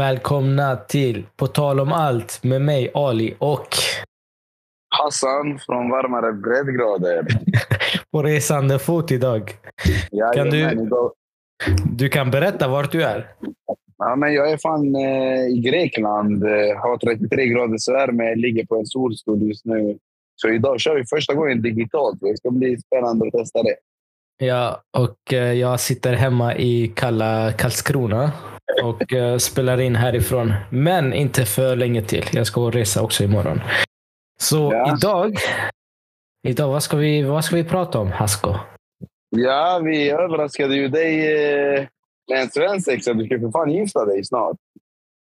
Ja, välkomna till På tal om allt med mig Ali och Hassan från varmare breddgrader. på resande fot idag. Kan du- idag- Du kan berätta vart du är. Ja, men jag är fan eh, i Grekland. Eh, har 33 graders värme, ligger på en solstol just nu. Så idag kör vi första gången digitalt. Det ska bli spännande att testa det. Ja, och eh, jag sitter hemma i kalla Karlskrona och eh, spelar in härifrån. Men inte för länge till. Jag ska resa också imorgon. Så Ja. idag, idag vad, ska vi, vad ska vi prata om, Hasko? Ja, vi överraskade ju dig eh, med en svensexa. Du ska för fan gifta dig snart.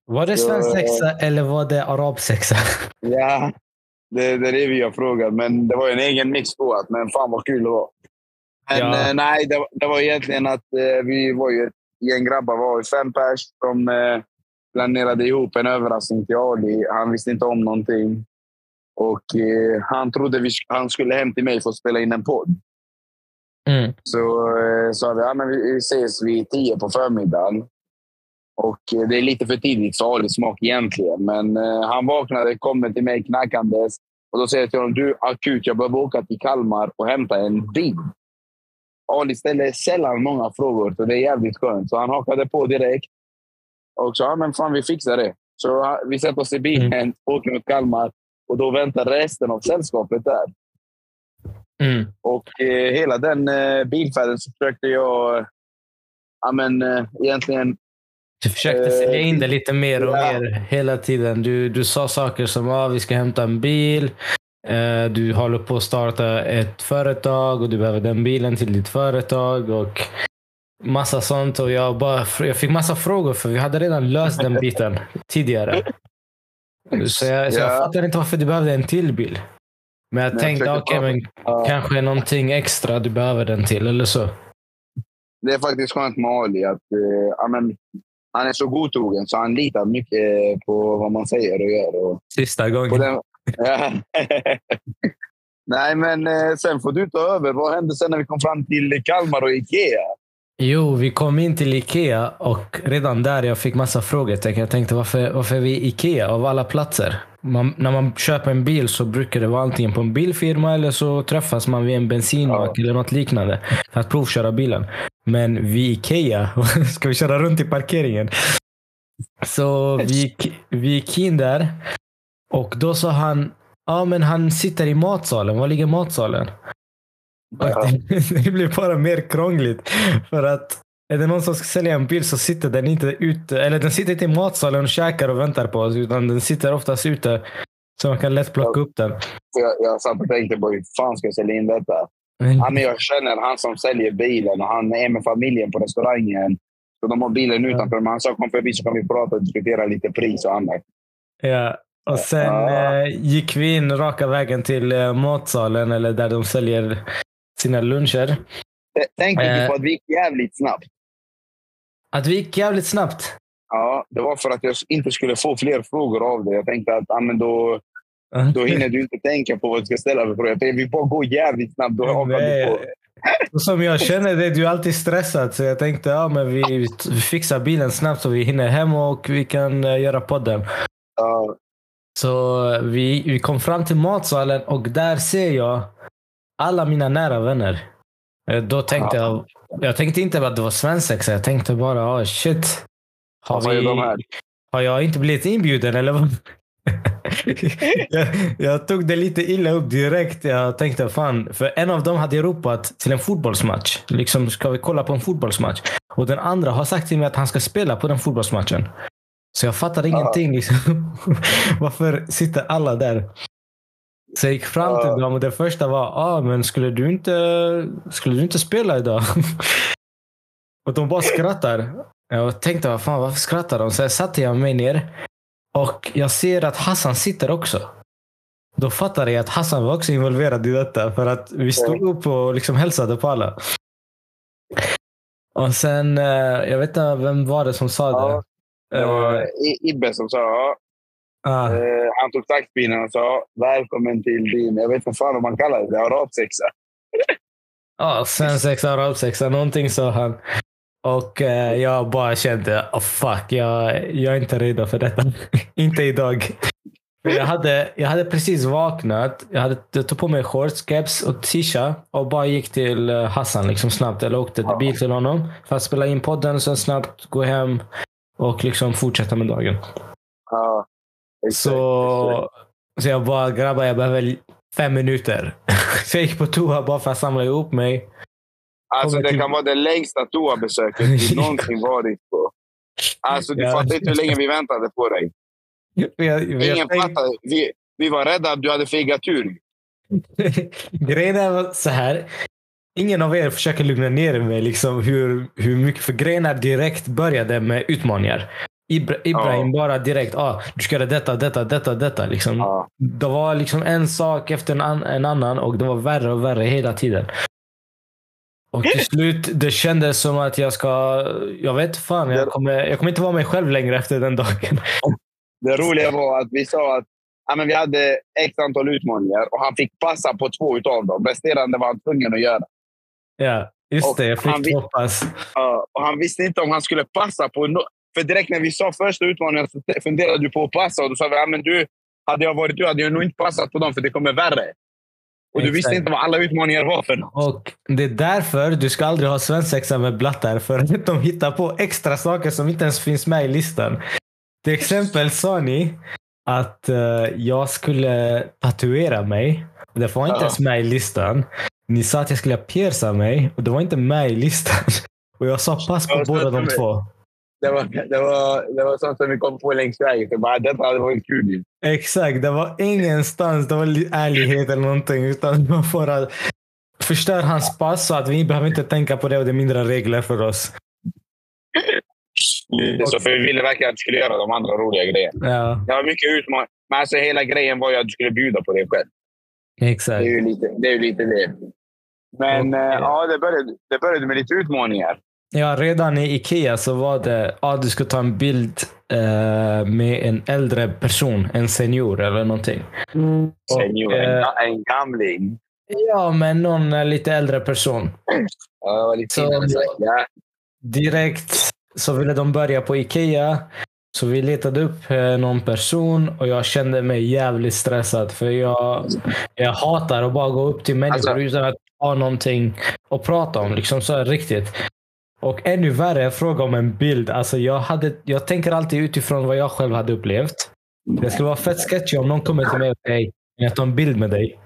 Var det svensexa eller var det arabsexa? Ja, det, det är det vi har frågat. Men det var ju en egen mix på att, men fan vad kul det var. Men Ja. eh, nej, det, var- det var egentligen att eh, vi var ju ett gäng grabbar, var fem pers som eh, planerade ihop en överraskning till Ali. Han visste inte om någonting. Och eh, han trodde vi, han skulle hem till mig för att spela in en podd. Mm. Så eh, sa vi, ja, men vi ses vid tio på förmiddagen. Och eh, det är lite för tidigt för Ali smak egentligen. Men eh, han vaknade, kommer till mig knackandes. Och då säger jag till honom, du akut, jag behöver åka till Kalmar och hämta en bil. Ali ställer sällan många frågor, så det är jävligt skönt. Så han hakade på direkt. Och sa, ja men fan vi fixar det. Så vi sätter oss i bilen, åker mot Kalmar. Och då väntar resten av sällskapet där. Mm. Och eh, hela den eh, bilfärden så försökte jag ja, men, eh, egentligen... Du försökte Eh, sälja in det lite mer och ja. mer hela tiden. Du, du sa saker som att ah, vi ska hämta en bil. Eh, du håller på att starta ett företag och du behöver den bilen till ditt företag. och Massa sånt. Och jag, bara, jag fick massa frågor för vi hade redan löst den biten tidigare. Så jag, så jag Ja. fattar inte varför du behövde en till bil. Men jag Men jag tänkte, okej, prata- men Ja, kanske någonting extra du behöver den till, eller så. det är faktiskt skönt med Ali att eh, ja, men, han är så godtrogen så han litar mycket på vad man säger och gör. Och Sista på gången. den... Ja. Nej, men eh, sen får du ta över. Vad hände sen när vi kom fram till Kalmar och Ikea? Jo, vi kom in till Ikea och redan där jag fick massa frågetecken. Jag tänkte varför, varför är vi i Ikea av alla platser? Man, när man köper en bil så brukar det vara antingen på en bilfirma eller så träffas man vid en bensinmack eller något liknande för att provköra bilen. Men vi i Ikea, ska vi köra runt i parkeringen? Så vi gick, vi gick in där och då sa han, ja men han sitter i matsalen. Var ligger matsalen? Ja. det, det blir bara mer krångligt. För att är det någon som ska sälja en bil så sitter den inte ute. Eller den sitter inte i matsalen och käkar och väntar på oss. Utan den sitter oftast ute. Så man kan lätt plocka upp den. Jag, jag satt och tänkte på hur fan ska jag sälja in detta? Ja, men jag känner han som säljer bilen och han är med familjen på restaurangen. Så de har bilen utanför. Men han sa kom förbi så kan vi prata och diskutera lite pris och annat. Ja. Och sen Ja. eh, gick vi in raka vägen till eh, matsalen. Eller där de säljer sina luncher. T- Tänk Eh. inte på att vi gick jävligt snabbt. Att vi gick jävligt snabbt. Ja, det var för att jag inte skulle få fler frågor av dig. Jag tänkte att ja, men då, då hinner du inte tänka på vad du ska ställa för frågor. Jag tänkte, vi bara går jävligt snabbt. Då hakar du på. Som jag känner det, du är alltid stressad. Så jag tänkte ja, men vi, vi fixar bilen snabbt så vi hinner hem och vi kan eh, göra podden. Ja, Så vi, vi kom fram till matsalen och där ser jag alla mina nära vänner. Eh, Då tänkte jag, jag tänkte inte att det var svensexa. Jag tänkte bara, oh, shit. Har, vi, har jag inte blivit inbjuden eller vad? jag, jag tog det lite illa upp direkt. Jag tänkte fan, för en av dem hade ropat till en fotbollsmatch. Liksom, ska vi kolla på en fotbollsmatch? Och den andra har sagt till mig att han ska spela på den fotbollsmatchen. Så jag fattar ingenting. Liksom. Varför sitter alla där? Så jag gick fram till dem och det första var, ah, men skulle du inte, skulle du inte spela idag? och de bara skrattar. Jag tänkte, vad fan, varför skrattar de? Så jag satte jag mig ner och jag ser att Hassan sitter också. Då fattade jag att Hassan var också involverad i detta för att vi stod upp och liksom hälsade på alla. Och sen, eh, jag vet inte vem var det som sa det. Det var Eh, I- Ibbe som sa ja. ah, Eh, han tog taktpinnen och sa välkommen till din, jag vet inte fan om man kallar det, arabsexa. Ja, svensexa, arabsexa, någonting sa han. Och eh, jag bara kände, oh fuck, jag, jag är inte redo för detta. inte idag. Jag hade, jag hade precis vaknat. Jag hade tagit på mig shorts, caps och tisha och bara gick till eh, Hassan liksom snabbt. Eller åkte till bil till honom för att spela in podden och sen snabbt gå hem och liksom fortsätta med dagen. Ja. Så, så jag bara, grabbar jag behöver fem minuter. så jag gick på toa bara för att samla ihop mig. Alltså det kan vara det längsta toabesöket vi någonsin varit på. Alltså du ja. fattar inte hur länge vi väntade på dig. Jag, jag, Ingen jag, fattade. Vi, vi var rädda att du hade fegat ur. Grejen är så här. Ingen av er försöker lugna ner mig. Liksom, hur, hur mycket, för grejen är direkt började med utmaningar. Ibra, Ibrahim ja. bara direkt, ah, du ska göra detta, detta, detta, detta. Liksom. Ja. Det var liksom en sak efter en, an, en annan och det var värre och värre hela tiden. Och till slut, det kändes som att jag ska... Jag vet fan, jag kommer, jag kommer inte vara mig själv längre efter den dagen. Det roliga var att vi sa att ja, men vi hade x antal utmaningar och han fick passa på två av dem. Resterande var han tvungen att göra. Ja, just och det. Jag fick pass. Uh, och han visste inte om han skulle passa på... No för direkt när vi sa första utmaningen så funderade du på att passa och då sa vi ja, men du, hade jag varit du hade jag nog inte passat på dem för det kommer värre. Och du visste inte vad alla utmaningar var för något. Och Det är därför du ska aldrig ha svensexa med blattar. För att de hittar på extra saker som inte ens finns med i listan. Till exempel sa ni att uh, jag skulle tatuera mig. Det var inte ens med i listan. Ni sa att jag skulle pierca mig och det var inte med i listan. Och jag sa pass på båda de två det var, det, var, det var sånt som vi kom på längs vägen. Så bara, detta hade varit kul. Exakt. Det var ingenstans det var ärlighet eller någonting. Utan man bara förstör hans pass så att vi behöver inte tänka på det och det är mindre regler för oss. Så för vi ville verkligen att du skulle göra de andra roliga grejerna. Ja. Det var mycket utmaning. Men alltså hela grejen var ju att du skulle bjuda på det själv. Exakt. Det är ju lite det. Är lite det. Men och, äh, ja, det började, det började med lite utmaningar. Ja, redan i Ikea så var det att ah, du ska ta en bild eh, med en äldre person, en senior eller någonting. Mm. Senior, eh, en gamling? Ja, men någon lite äldre person. Ja, lite så, ja. Direkt så ville de börja på Ikea. Så vi letade upp eh, någon person och jag kände mig jävligt stressad. För jag, jag hatar att bara gå upp till människor alltså, utan att ha någonting att prata om. Liksom så riktigt. Och ännu värre, fråga om en bild. Alltså jag, hade, jag tänker alltid utifrån vad jag själv hade upplevt. Det skulle vara fett sketchy om någon kommer till mig och säger jag ta en bild med dig?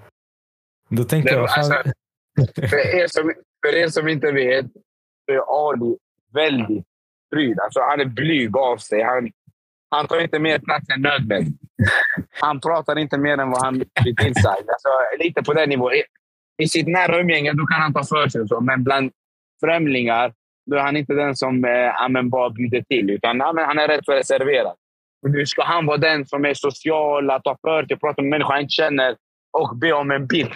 Då tänker jag... Alltså, för, er som, för er som inte vet så är Ali väldigt pryd. Alltså, han är blyg av sig. Han, han tar inte mer plats än nödvändigt. Han pratar inte mer än vad han blir tillsagd. Alltså, lite på den nivån. I, sitt nära umgänge då kan han ta för sig, så, men bland främlingar då är han inte den som eh, bara bjuder till, utan amen, han är rätt så reserverad. Nu ska han vara den som är social, att ta för sig, prata med människor han inte känner och be om en bild.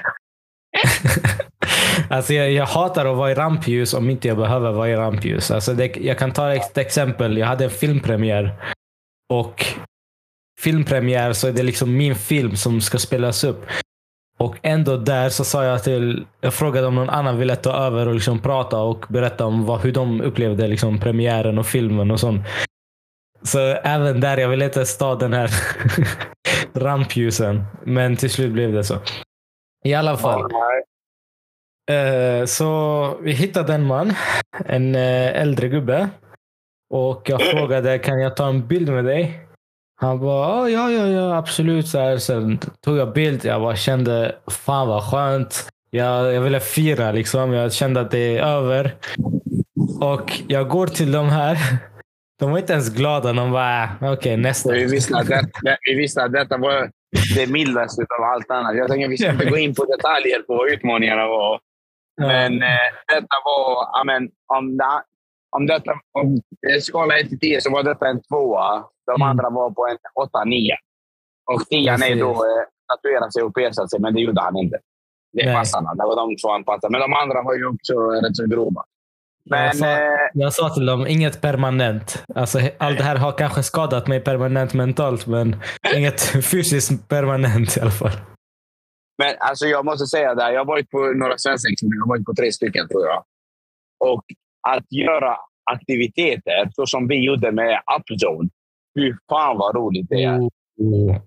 alltså jag, jag, hatar att vara i rampljus om inte jag behöver vara i rampljus. Alltså det, jag kan ta ett exempel. Jag hade en filmpremiär. Och filmpremiär så är det liksom min film som ska spelas upp. Och ändå där så sa jag till, jag frågade om någon annan ville ta över och liksom prata och berätta om vad, hur de upplevde liksom premiären och filmen och sånt. Så även där, jag ville inte ta den här rampljusen. Men till slut blev det så. I alla fall. Eh, så vi hittade en man, en eh, äldre gubbe. Och jag frågade, kan jag ta en bild med dig? Han bara, ja, ja, ja, absolut. Så här, sen tog jag bild. Jag bara kände, fan vad skönt. Jag, jag ville fira liksom. Jag kände att det är över. Och jag går till de här. De var inte ens glada. De bara, äh, okej, okay, nästa. Vi visste, att det, vi visste att detta var det mildaste av allt annat. Jag tänker vi ska inte gå in på detaljer på vad utmaningarna var. Men eh, detta var, amen, om, om detta, om skala 1 till 10 så var detta en tvåa. De mm. andra var på en 8-9. Och 10 är då eh, tatuerat sig och persat sig, men det gjorde han inte. Det är passarna. Det var de två han passade. Men de andra var ju också rätt så grova. Men, jag, sa, eh, jag sa till dem, inget permanent. Alltså, allt det här har kanske skadat mig permanent mentalt, men inget fysiskt permanent i alla fall. Men alltså, jag måste säga det, jag har varit på några svensexor. Jag har varit på tre stycken tror jag. Och att göra aktiviteter, så som vi gjorde med Upzone. Fy fan vad roligt det är. Oh.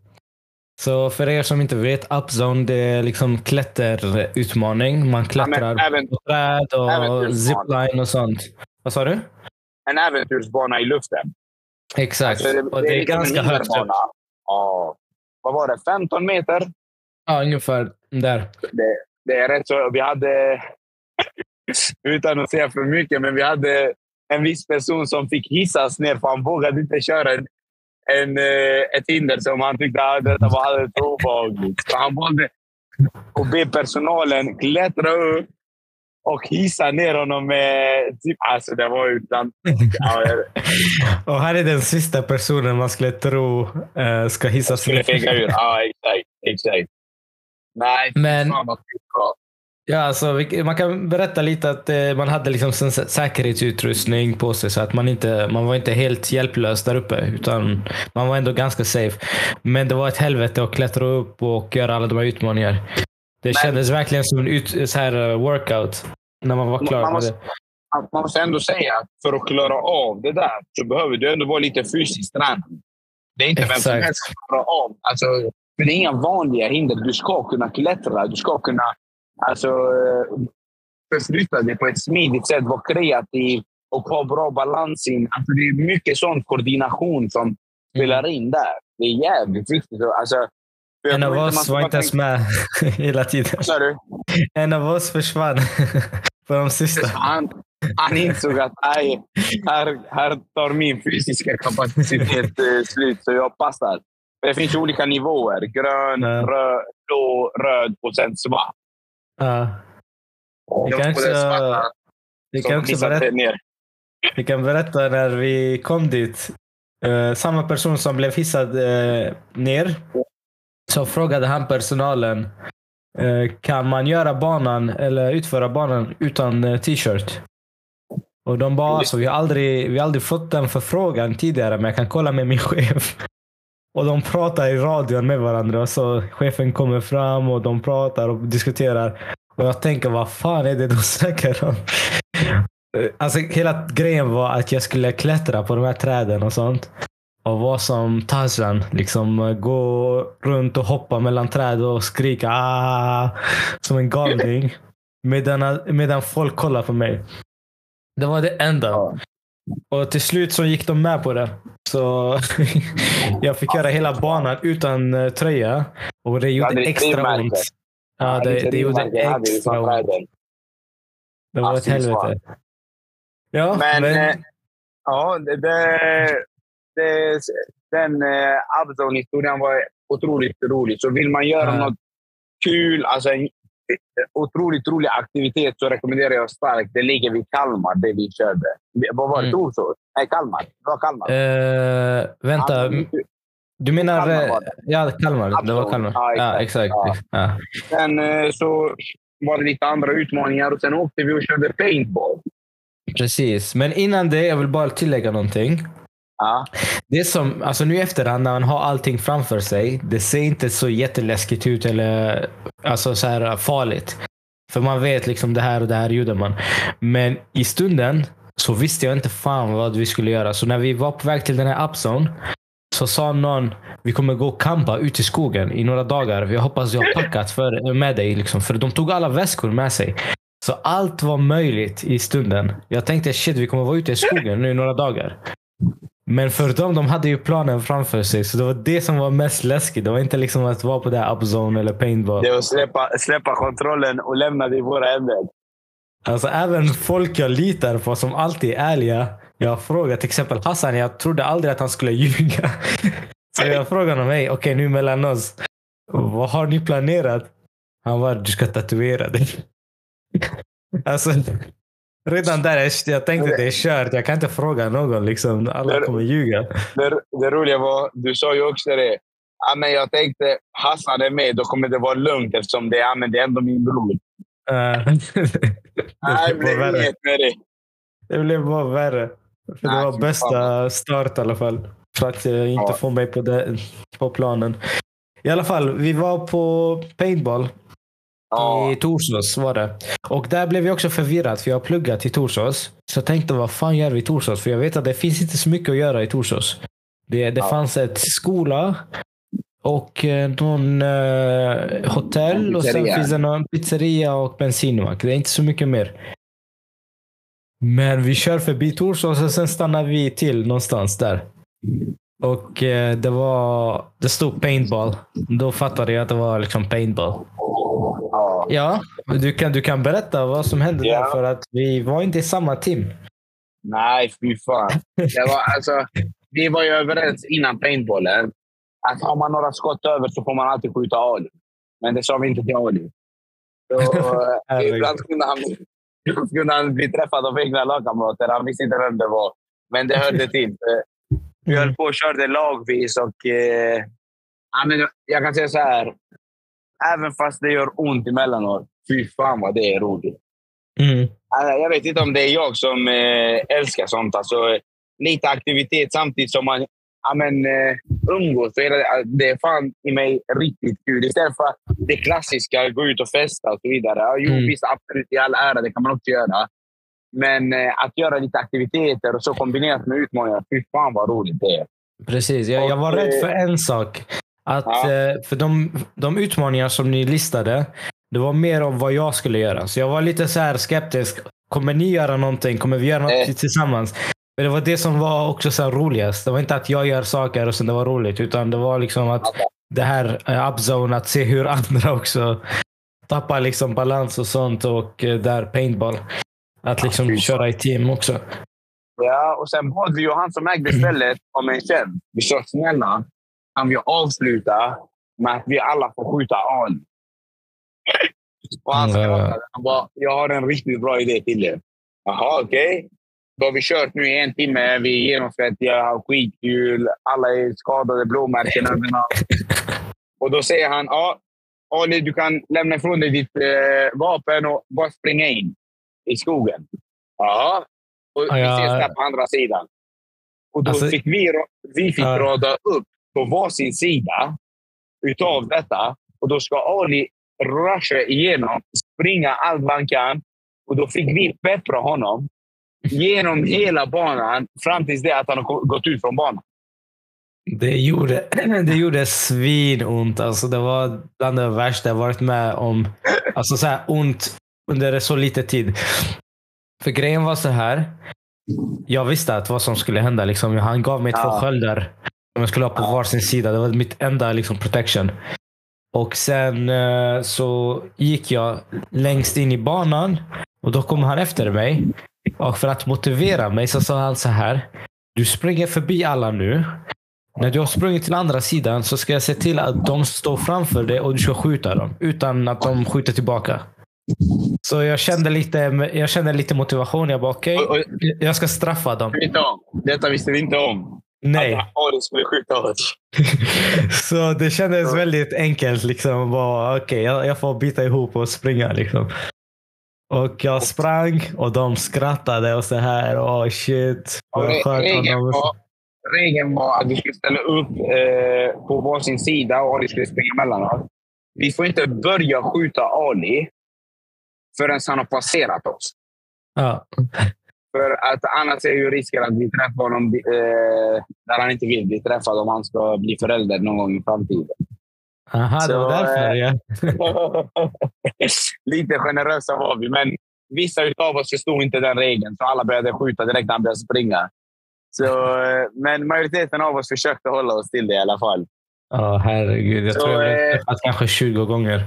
Så för er som inte vet, Upzone det är liksom klätterutmaning. Man klättrar men även- på träd och zipline och sånt. Vad sa du? En äventyrsbana i luften. Exakt. Alltså, och det är liksom en ganska högt upp. Ja. Vad var det? 15 meter? Ja, ungefär där. Det, det är rätt så. Vi hade, utan att säga för mycket, men vi hade en viss person som fick hissas ner för han vågade inte köra en, en, eh, ett hinder som han tyckte att detta var alldeles obehagligt. Så han valde att be personalen klättra upp och hissa ner honom med... Typ, alltså det var utan... Ja, Och här är den sista personen man skulle tro eh, ska hissas skulle fega ur. Ja, exakt. exakt. Nej, Men- fan vad bra. Ja, alltså, man kan berätta lite att eh, man hade liksom säkerhetsutrustning på sig så att man inte man var inte helt hjälplös där uppe utan man var ändå ganska safe. Men det var ett helvete att klättra upp och göra alla de här utmaningar. Det kändes verkligen som en ut, så här, eh, workout när man var klar Man med måste- det. man måste ändå säga att för att klara av det där så behöver du ändå vara lite fysiskt tränad. Det är inte vem som Exakt. helst som klarar av. Alltså, för det är inga vanliga hinder. Du ska kunna klättra. Du ska kunna alltså, eh, förflytta dig på ett smidigt sätt, vara kreativ och ha bra balans in. Alltså, det är mycket sån koordination som spelar in där. Det är jävligt viktigt. Alltså, En av oss var inte ens med hela tiden. Du? En av oss försvann på de sista. Han, han insåg att nej, här, här tar min fysiska kapacitet eh, slut, så jag passar. Det finns olika nivåer. Grön, röd, blå, röd och sen svart. Ja. Vi kan också- Vi kan också berätta. Vi kan berätta när vi kom dit. Eh, samma person som blev hissad eh, ner. Så frågade han personalen. Eh, kan man göra banan eller utföra banan utan t-shirt? Och de bara, alltså, vi, har aldrig, vi har aldrig fått den förfrågan tidigare, men jag kan kolla med min chef. Och de pratar i radion med varandra. Så chefen kommer fram och de pratar och diskuterar. Och jag tänker, vad fan är det de snackar om? Alltså hela grejen var att jag skulle klättra på de här träden och sånt. Och vara som Tarzan. Liksom gå runt och hoppa mellan träd och skrika ah, som en galning. Medan, medan folk kollar på mig. Det var det enda. Och till slut så gick de med på det. Så jag fick göra hela banan utan eh, tröja. Och det gjorde extra ont. Ja, det, det gjorde extra ont. Det var ett helvete. Ja, Men, men, eh, ja, det, det, den eh, Abdon-historien var otroligt rolig. Så vill man göra Ja. något kul, alltså en otroligt rolig aktivitet, så rekommenderar jag starkt. Det ligger vid Kalmar, det vi körde. Vad var det? Mm. Nej, Kalmar. Det var Kalmar. eh, vänta. Ja, Du menar... Kalmar eh, var det. Ja, Kalmar. Det var Absolut. Kalmar. Ja, Ja, exakt. exakt. Ja. Ja. Sen eh, så var det lite andra utmaningar och sen åkte vi och körde paintball. Precis. Men innan det, jag vill bara tillägga någonting. Ja. Det som, alltså nu i efterhand när man har allting framför sig, det ser inte så jätteläskigt ut eller alltså så här farligt. För man vet liksom det här och det här gjorde man. Men i stunden så visste jag inte fan vad vi skulle göra. Så när vi var på väg till den här upzone så sa någon vi kommer gå och campa ute i skogen i några dagar. Jag hoppas jag har packat för, med dig. Liksom. För de tog alla väskor med sig. Så allt var möjligt i stunden. Jag tänkte shit, vi kommer vara ute i skogen nu i några dagar. Men för dem, de hade ju planen framför sig. Så det var det som var mest läskigt. Det var inte liksom att vara på det här upzone eller paintball. Det var att släppa, släppa kontrollen och lämna det i våra händer. Alltså även folk jag litar på som alltid är ärliga. Jag har frågat till exempel Hassan, jag trodde aldrig att han skulle ljuga. Så jag frågade honom, hej, okej nu mellan oss. Vad har ni planerat? Han var du ska tatuera dig. Alltså, redan där, jag- jag tänkte det är kört. Jag kan inte fråga någon. Liksom. Alla kommer ljuga. Det, det roliga var, du sa ju också det. Ja, men jag tänkte, Hassan är med, då kommer det vara lugnt eftersom det, ja, men det är ändå min bror. Nej, det det, blev inget med det. det blev bara värre. För det Nej, var fy bästa start i alla fall. För att eh, inte Ja. få mig på, det, på planen. I alla fall, vi var på paintball. Ja. I Torsås var det. Och där blev jag också förvirrad för jag har pluggat i Torsås. Så tänkte, vad fan gör vi i Torsås? För jag vet att det finns inte så mycket att göra i Torsås. Det, det Ja. fanns ett skola och eh, någon eh, hotell och sen finns det någon pizzeria och bensinmack. Det är inte så mycket mer. Men vi kör förbi Torsås och sen stannar vi till någonstans där. Och eh, det var, det stod paintball. Då fattade jag att det var liksom paintball. Ja. Ja, du kan, du kan berätta vad som hände Ja. där för att vi var inte i samma team. Nej, fy fan. Det var, alltså, vi var ju överens innan paintballen att har man några skott över så får man alltid skjuta Ali. Men det sa vi inte till Ali. Så, eh, ibland kunde han, kunde han bli träffad av egna lagkamrater. Han visste inte vem det var. Men det hörde till. Vi höll på och körde lagvis och... Eh, ja, men jag kan säga så här. Även fast det gör ont emellanåt, fy fan vad det är roligt. Mm. Alltså, Jag vet inte om det är jag som eh, älskar sånt. Alltså, eh, lite aktivitet samtidigt som man ja, men, eh, umgås. Det, det är fan i mig riktigt kul. Istället för det klassiska, gå ut och festa och så vidare. Ja, jo, Mm. visst, absolut i all ära, det kan man också göra. Men eh, att göra lite aktiviteter och så kombinerat med utmaningar, fy fan vad roligt det är. Precis, jag, jag var rädd eh, för en sak. Att, Ja. eh, för de, de utmaningar som ni listade, det var mer om vad jag skulle göra. Så jag var lite så här skeptisk. Kommer ni göra någonting? Kommer vi göra något tillsammans? Men det var det som var också så roligast. Det var inte att jag gör saker och sen det var roligt. Utan det var liksom att det här eh, upzone, att se hur andra också tappar liksom balans och sånt. Och eh, där paintball. Att liksom köra i team också. Ja, och sen bad vi ju han som ägde stället om en tjänst. Vi sa snälla, kan vi avsluta med att vi alla får skjuta Ali? Och han skrattade. Han bara, jag har en riktigt bra idé till er. Jaha, okej. Då har vi kört nu i en timme. Vi är genomsvettiga, har skitkul. Alla är skadade, blåmärken överallt. Och då säger han, ja, Ali, du kan lämna ifrån dig ditt eh, vapen och bara springa in i skogen. Ja. Och Ja, vi ses där på andra sidan. Och då Alltså- fick vi, vi fick Ja. rada upp på varsin sida utav detta. Och då ska Ali rusha igenom, springa allt han kan. Och då fick vi peppra honom genom hela banan fram tills det att han har gått ut från banan. Det gjorde, det gjorde svinont. Alltså det var bland det värsta jag varit med om. Alltså så här ont under så lite tid. För grejen var så här. Jag visste att vad som skulle hända. Liksom. Han gav mig två Ja. sköldar jag skulle ha på varsin sida. Det var mitt enda liksom, protection. Och sen eh, så gick jag längst in i banan och då kom han efter mig. Och för att motivera mig så sa han så här. Du springer förbi alla nu. När du har sprungit till andra sidan så ska jag se till att de står framför dig och du ska skjuta dem utan att de skjuter tillbaka. Så jag kände lite, jag kände lite motivation. Jag bara okej, och, jag ska straffa dem. Detta visste vi inte om. Nej. Skulle skjuta. Så det kändes väldigt enkelt. Liksom. Bara, Okej, jag, jag får bita ihop och springa. Liksom. Och jag sprang och de skrattade och så här. Åh shit. Skönt regeln, var, regeln var att du skulle ställa upp eh, på varsin sida och Ali skulle springa mellan oss. Vi får inte börja skjuta Ali förrän han har passerat oss. Ja. För att annars är ju risken att vi träffar honom eh, där han inte vill bli träffad om han ska bli förälder någon gång i framtiden. Aha, det var Så, därför. eh, Ja. Lite generösa var vi, men vissa av oss förstod inte den regeln, så alla började skjuta direkt när han började springa. Så, eh, men majoriteten av oss försökte hålla oss till det i alla fall. Ja, herregud. Jag Så, tror jag eh, har träffat kanske 20 gånger.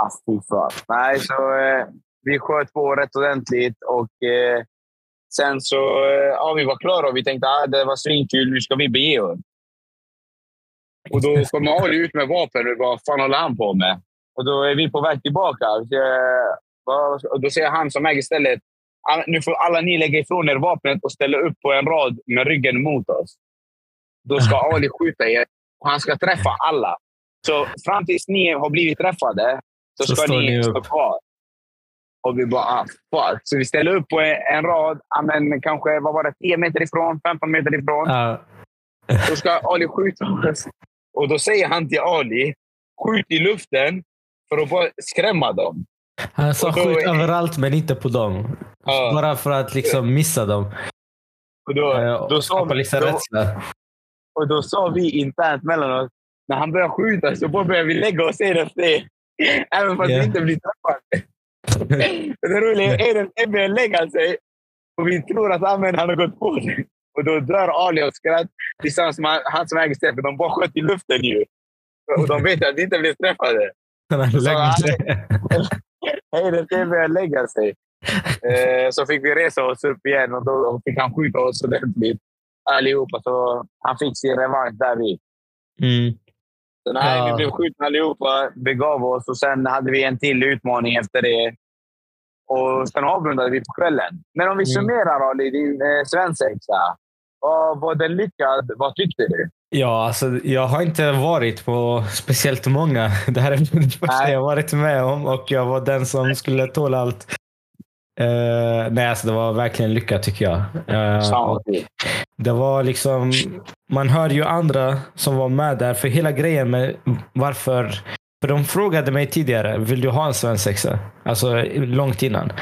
Ah. Nej, så eh, vi sköt på rätt ordentligt och eh, sen så eh, ja, vi var klara och vi tänkte att ah, det var svinkul, nu ska vi bege oss. Och då kommer Ali ut med vapen och vad fan håller han på med? Och då är vi på väg tillbaka. Så, eh, Och då säger han som äger stället "Ah, nu får alla ni lägga ifrån er vapnet och ställa upp på en rad med ryggen mot oss. Då ska Ali skjuta er och han ska träffa alla. Så fram tills ni har blivit träffade så Så ska ni ni stå kvar. Och vi bara, ah, fuck. Så vi ställer upp på en, rad, ah, men kanske vad var det, 10 meter ifrån, 15 meter ifrån. Ja. Då ska Ali skjuta oss. Och då säger han till Ali, skjut i luften för att bara skrämma dem. Han sa då- skjut överallt men inte på dem. Ja. Bara för att liksom missa dem. Och då, Eh, då, och sa, då, rädsla. och då sa vi internt mellan oss, när han började skjuta så bara började vi lägga oss efter en. Även fast Ja. vi inte blir träffade. det roliga är att börjar lägga sig och vi tror att Ahmed har gått på det. Och då dör Ali av skratt tillsammans med han som äger stället. De bara sköt i luften ju. Och de vet att de inte blev träffade. Lägger. Hayden till började lägga sig. Eh, så fick vi resa oss upp igen och då fick han skjuta oss ordentligt allihopa. Så han fick sin revansch där vid. Mm. Så nej, Ja. vi blev skjutna allihopa, begav oss och sen hade vi en till utmaning efter det. Och sen avrundade vi på kvällen. Men om vi Mm. summerar Ali, din eh, svensexa. Var, var den lyckad? Vad tyckte du? Ja, alltså, jag har inte varit på speciellt många. Det här är det första Nej. jag varit med om och jag var den som skulle tåla allt. Eh, nej, alltså det var verkligen lyckat tycker jag. Kul. det var liksom, man hör ju andra som var med där, för hela grejen med varför, för de frågade mig tidigare, vill du ha en svensexa? Alltså långt innan.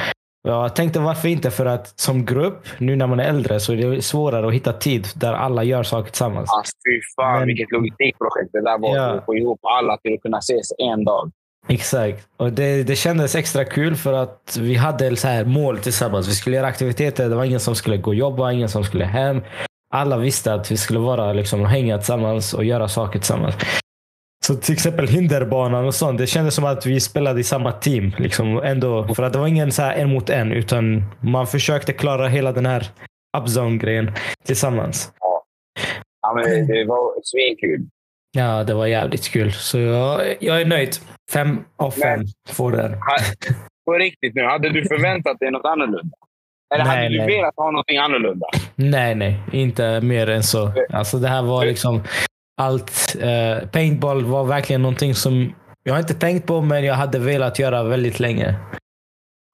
Jag tänkte varför inte? För att som grupp, nu när man är äldre, så är det svårare att hitta tid där alla gör saker tillsammans. Alltså, fy fan Men- vilket logistikprojekt det där var. Ja. Att få ihop alla till att kunna ses en dag. Exakt. Och det, det kändes extra kul för att vi hade så här mål tillsammans. Vi skulle göra aktiviteter. Det var ingen som skulle gå och jobba, ingen som skulle hem. Alla visste att vi skulle vara liksom, hänga tillsammans och göra saker tillsammans. Så till exempel hinderbanan och sånt. Det kändes som att vi spelade i samma team. Liksom, ändå, för att det var ingen så här en mot en, utan man försökte klara hela den här upzone-grejen tillsammans. Ja, men det var svinkul. Ja, det var jävligt kul. Så jag, jag är nöjd. Fem av fem får den. På riktigt nu, hade du förväntat dig något annorlunda? Eller Nej, hade du nej. velat ha något annorlunda? Nej, nej. Inte mer än så. Alltså det här var liksom allt. Eh, paintball var verkligen någonting som jag har inte tänkt på, men jag hade velat göra väldigt länge.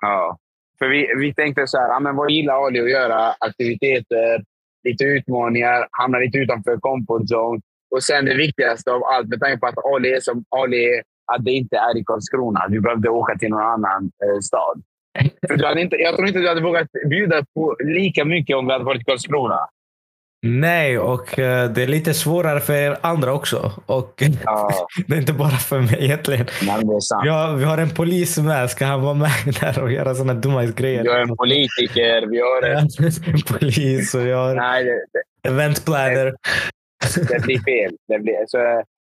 Ja. För vi, vi tänkte så här, ja, men vad gillar Ali att göra? Aktiviteter, lite utmaningar, hamna lite utanför comfort zone. Och sen det viktigaste av allt, med tanke på att Ali är som Ali är, att det inte är i Karlskrona. Du behövde åka till någon annan eh, stad. För du hade inte, jag tror inte du hade vågat bjuda på lika mycket om vi hade varit i Karlskrona. Nej, och eh, det är lite svårare för er andra också. Och Ja, det är inte bara för mig egentligen. är sant. Vi har, vi har en polis med. Ska han vara med där och göra sådana dumma grejer? Jag är en politiker. Vi har en... en polis och jag har Nej, det, det, event planner. Det blir fel. Det blir, så,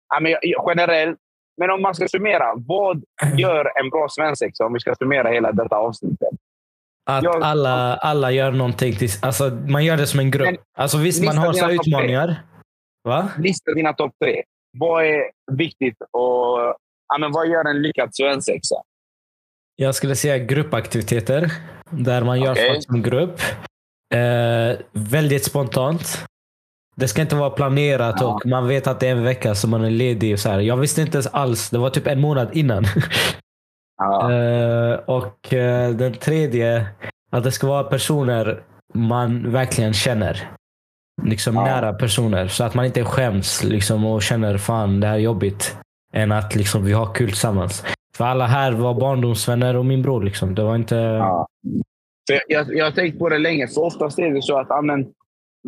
ja, men generellt, men om man ska summera. Vad gör en bra svensexa om vi ska summera hela detta avsnittet? Att Jag- alla, alla gör någonting. Till, alltså, man gör det som en grupp. Men Alltså, visst, man har så utmaningar. Va? Lista dina topp tre. Vad är viktigt och ja, men vad gör en lyckad svensexa? Jag skulle säga gruppaktiviteter. Där man gör Okej. saker som grupp. Eh, väldigt spontant. Det ska inte vara planerat Ja. och man vet att det är en vecka som man är ledig. Och så här. Jag visste inte ens alls. Det var typ en månad innan. Ja, Eh, och eh, den tredje, att det ska vara personer man verkligen känner. Liksom Ja. nära personer. Så att man inte skäms liksom, och känner fan det här är jobbigt. Än att liksom, vi har kul tillsammans. För alla här var barndomsvänner och min bror. Liksom. Det var inte... ja. För jag, jag, har tänkt på det länge, för oftast är det så att ja, men,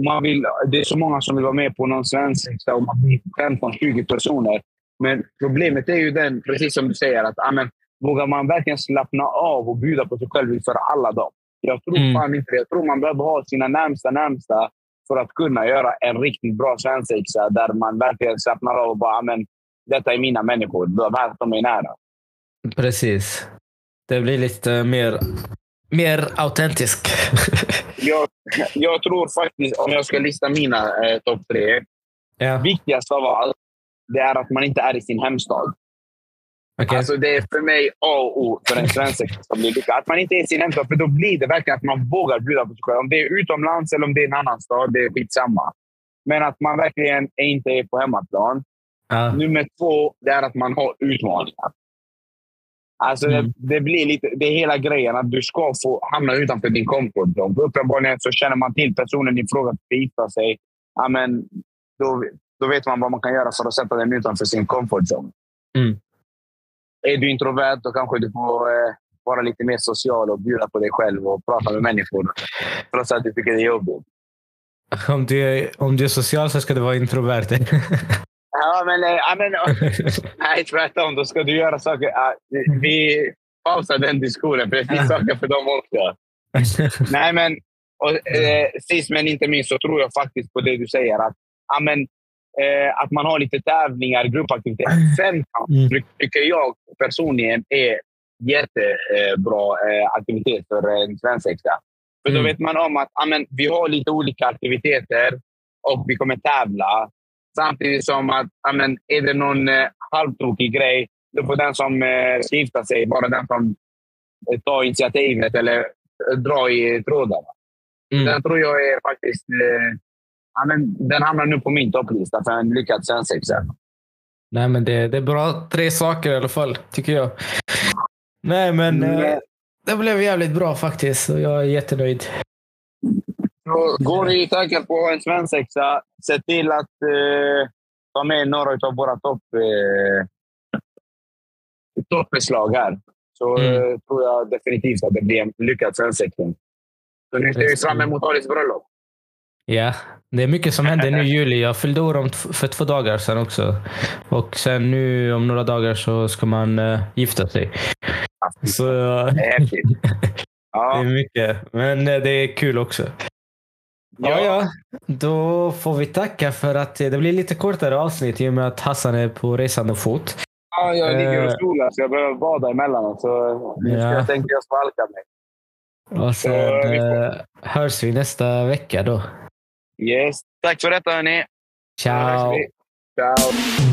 man vill, det är så många som vill vara med på någon svensexa och man blir 15-20 personer. Men problemet är ju den, precis som du säger, att ja, men, vågar man verkligen slappna av och bjuda på sig själv för alla dem? Jag tror Mm. fan inte det. Jag tror man behöver ha sina närmsta närmsta för att kunna göra en riktigt bra svensexa där man verkligen slappnar av och bara ja, men, detta är mina människor. De här som är nära. Precis. Det blir lite mer, mer autentisk. Jag, jag tror faktiskt, om jag ska lista mina eh, topp tre, ja, viktigast av allt, det är att man inte är i sin hemstad. okej. Alltså det är för mig A och O för en svensexa som blir lyckad. Att man inte är i sin hemstad, för då blir det verkligen att man vågar bjuda på sig själv. Om det är utomlands eller om det är en annan stad, det är skitsamma. Men att man verkligen inte är på hemmaplan. ja. Nummer två, det är att man har utmaningar. Alltså Mm. det, det blir lite, det är hela grejen att du ska få hamna utanför din comfort zone. För Uppenbarligen så känner man till personen i fråga att gifta sig. Ja, men då, då vet man vad man kan göra för att sätta den utanför sin comfort zone. Mm. är du introvert då kanske du får eh, vara lite mer social och bjuda på dig själv och prata med människor. Trots att du tycker det är jobbigt. Om du, är, om du är social så ska du vara introvert. Ja, men, eh, ja, men nej, tvärtom. Då ska du göra saker. vi pausar den diskussionen, för det finns saker för dem också. Nej, men och, eh, sist men inte minst så tror jag faktiskt på det du säger. Att, ja, men, eh, att man har lite tävlingar, gruppaktiviteter. Femkamp Mm. tycker jag personligen är jättebra eh, aktivitet för en svensexa. För då Mm. vet man om att ja, men, vi har lite olika aktiviteter och vi kommer tävla. Samtidigt som att ja, men, är det någon eh, halvtokig grej, då får den som eh, gifta sig vara den som eh, tar initiativet eller eh, drar i trådarna. Mm. Den tror jag är faktiskt... Eh, ja, men, den hamnar nu på min topplista för en lyckad svensexa. Nej, men det, det är bra tre saker i alla fall, tycker jag. Nej, men Mm. eh, det blev jävligt bra faktiskt och jag är jättenöjd. Går du i tankar på en svensexa, se till att eh, ta med några av våra topp, eh, toppbeslag här. Så Mm. eh, tror jag definitivt att det blir en lyckad svensexa. Så nu ser vi fram emot Alis bröllop. Ja, det är mycket som händer nu i juli. Jag fyllde år om för två dagar sedan också. Och sen nu om några dagar så ska man eh, gifta sig. Så Det det är mycket. Men eh, det är kul också. Ja, ja. Då får vi tacka för att eh, det blir lite kortare avsnitt i och med att Hassan är på resande fot. ja, jag ligger och Eh. solar så jag behöver bada emellanåt. Så Ja. jag tänkte jag svalka mig. Och sen Ja, vi får- eh, hörs vi nästa vecka då. Yes. Tack för detta hörni. Ciao! Ciao.